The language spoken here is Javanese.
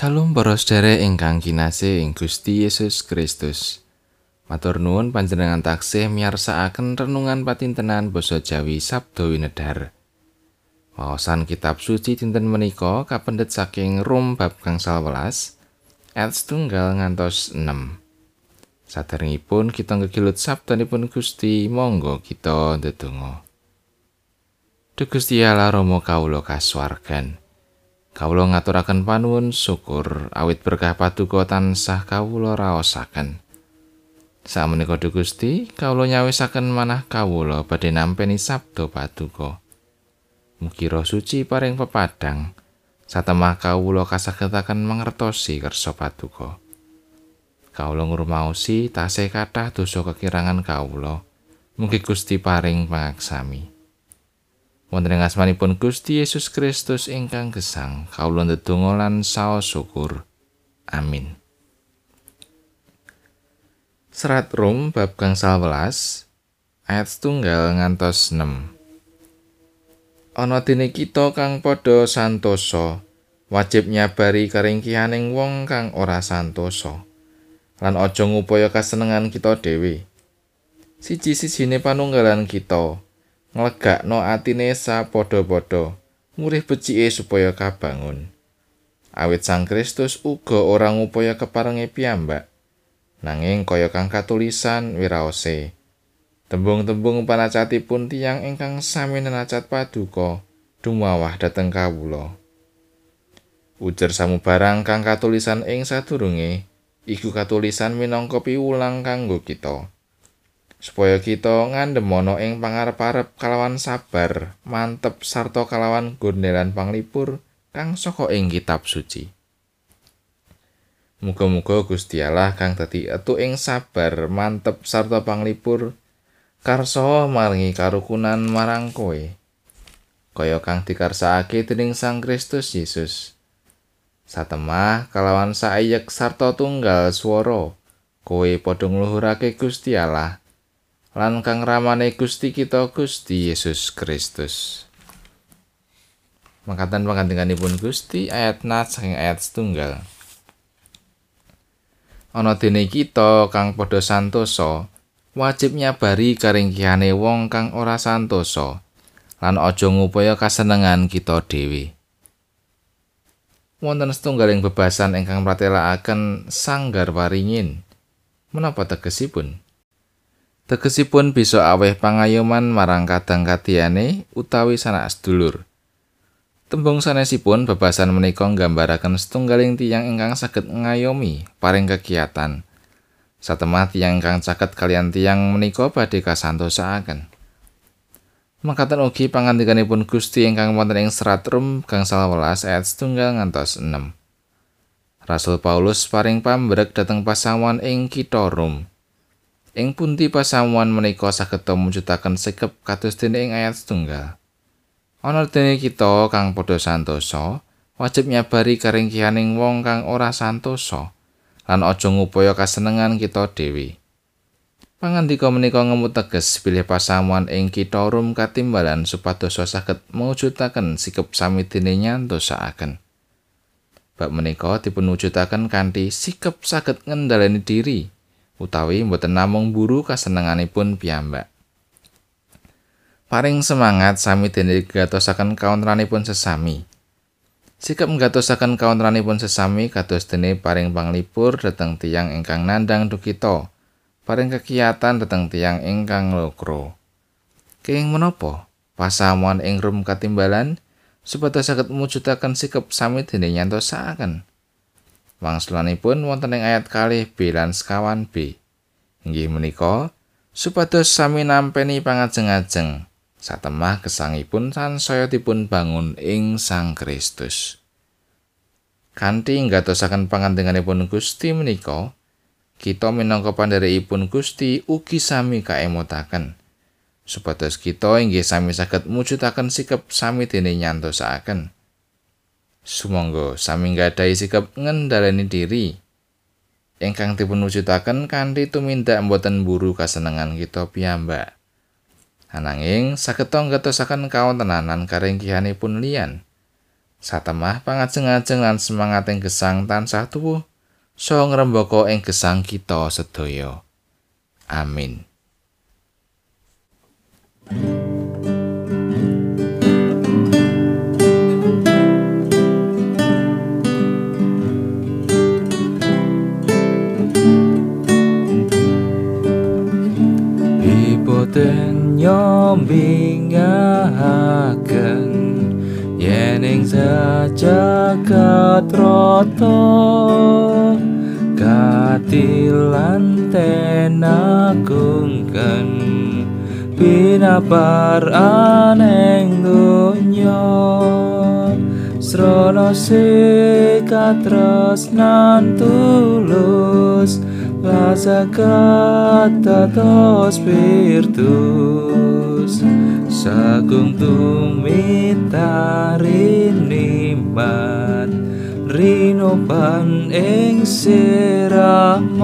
Salam para sedherek ingkang kinasih ing Gusti Yesus Kristus. Matur nuwun panjenengan taksih miyarsakaken renungan patintenan basa Jawi Sabdo Winedhar. Waosan kitab suci dinten menika kapendet saking Rom bab gangsal welas ayat setunggal ngantos 6. Saderengipun kita ngegilut sabdanipun Gusti, monggo kita ndedonga. Duh Gusti Allah Rama kawula kasuwargan. Kawula ngaturaken panuwun syukur awit berkah paduka tansah kawula raosaken. Sameneika Gusti, kawula nyawisaken manah kawula badhe nampi sabda paduka. Mugi Roh Suci paring pepadang satemah kawula kasagetaken mangertosi kersa paduka. Kawula ngurmaosi tasih kathah dosa kekirangan kawula. Mugi Gusti paring pangaksami. Wonten ing asmanipun Gusti Yesus Kristus ingkang gesang kawula ndedonga lan saos syukur. Amin. Serat Rom bab gangsal welas ayat setunggal ngantos 6 Ana dene kita kang padha santosa wajib nyabari karingkihaning wong kang ora santosa lan aja ngupaya kasenengan kita dhewe. Siji-sijine panunggalan kita nglegakno atine sapadha-padha ngurih becike supaya kabangun. Awit Sang Kristus uga ora ngupaya keparenge piyambak nanging kaya kang katulisan wiraose. Tembung-tembung panacatipun tiyang ingkang sami nenacat paduka dumawah dhateng kawula. Ujar samubarang kang katulisan ing sadurunge iku katulisan minangka piwulang kanggo kita supaya kita ngandhemono ing pangarep-arep kalawan sabar, mantep sarta kalawan gondelan panglipur kang saka ing kitab suci. Muga-muga Gusti Allah kang dadi etu ing sabar, mantep sarta panglipur karsa maringi karukunan marang kowe. Kaya kang dikarsakake dening Sang Kristus Yesus. Satemah kalawan saayek sarta tunggal swara, kowe padha ngluhurake Gusti Allah. Lan kang ramane Gusti kita Gusti Yesus Kristus. Mangkatan pangandikanipun Gusti ayat nat saking ayat setunggal. Ana dene kita kang padha santosa, wajib nyabari karingkihane wong kang ora santosa lan aja ngupaya kasenengan kita dhewe. Wonten setunggaling bebasan ingkang pratelakaken sanggar waringin. Menapa tegesipun? Tegesipun bisa aweh pangayoman marang kadang kadiyane utawi sanak sedulur. Tembung sanesipun bebasan menika nggambaraken setunggaling tiyang ingkang saged ngayomi paring kegiatan. Satemah tiyang ingkang caket kalian tiyang menika badhe kasantosaaken. Makaten ugi pangandikanipun Gusti ingkang wonten ing serat Rum gangsal welas ayat setunggal ngantos 6. Rasul Paulus paring pambrek dhateng pasamuan ing kitha Rum. Ing pundi pasamuan menika saged mujudaken sikep kados dene ing ayat setunggal. Ana dene kita kang padha santosa, wajib nyabari karingkihaning wong kang ora santosa lan aja ngupaya kasenengan kita dhewe. Pangandika menika ngemut teges pilih pasamuan ing kita rum katimbalan supados saged mujudaken sikep sami dene nyantosaaken. Bab menika dipun wujudaken kanthi sikep saged ngendhaleni diri. Utawi mboten namung buru kasenenganipun piyambak. Paring semangat sami dene gatosaken kaontranipun sesami. Sikap nggatosaken kaontranipun sesami kados dene paring panglipur dhateng tiyang ingkang nandang dukita. Paring kegiatan dhateng tiyang ingkang lokro. Kenging menapa? Pasamuan ing rum katimbalan supados saged mujudaken sikap sami dene nyantosaken. Wangsulanipun wonten ing ayat kalih B lan sekawan B. Inggih menika supados sami nampeni pangajeng-ajeng satemah gesangipun sansaya dipun bangun ing Sang Kristus. Kanthi nggatosaken pangandenganipun Gusti menika, kita minangka pandherekipun Gusti ugi sami kaemotaken. Supados kita inggih sami saged mujudaken sikap sami dene nyantosaken. Sumangga sami nggadahi sikap ngendhaleni diri ingkang dipunwujudaken kanthi tumindak boten buru kasenengan kita piyambak. Ananging saged nggetosaken kawontenan karingkihanipun liyan. satemah pangajeng-ajeng lan semangat ing gesang tansah tuwuh so ngrembaka ing gesang kita sedaya amin boten nyombingaken yen ing sajagat rata katilan tenagungken. Pinapar aneng donya srana sekatresnan tulus Rasa kata tos virtus Sagung tumita rinimat Rinoban ing sirahmat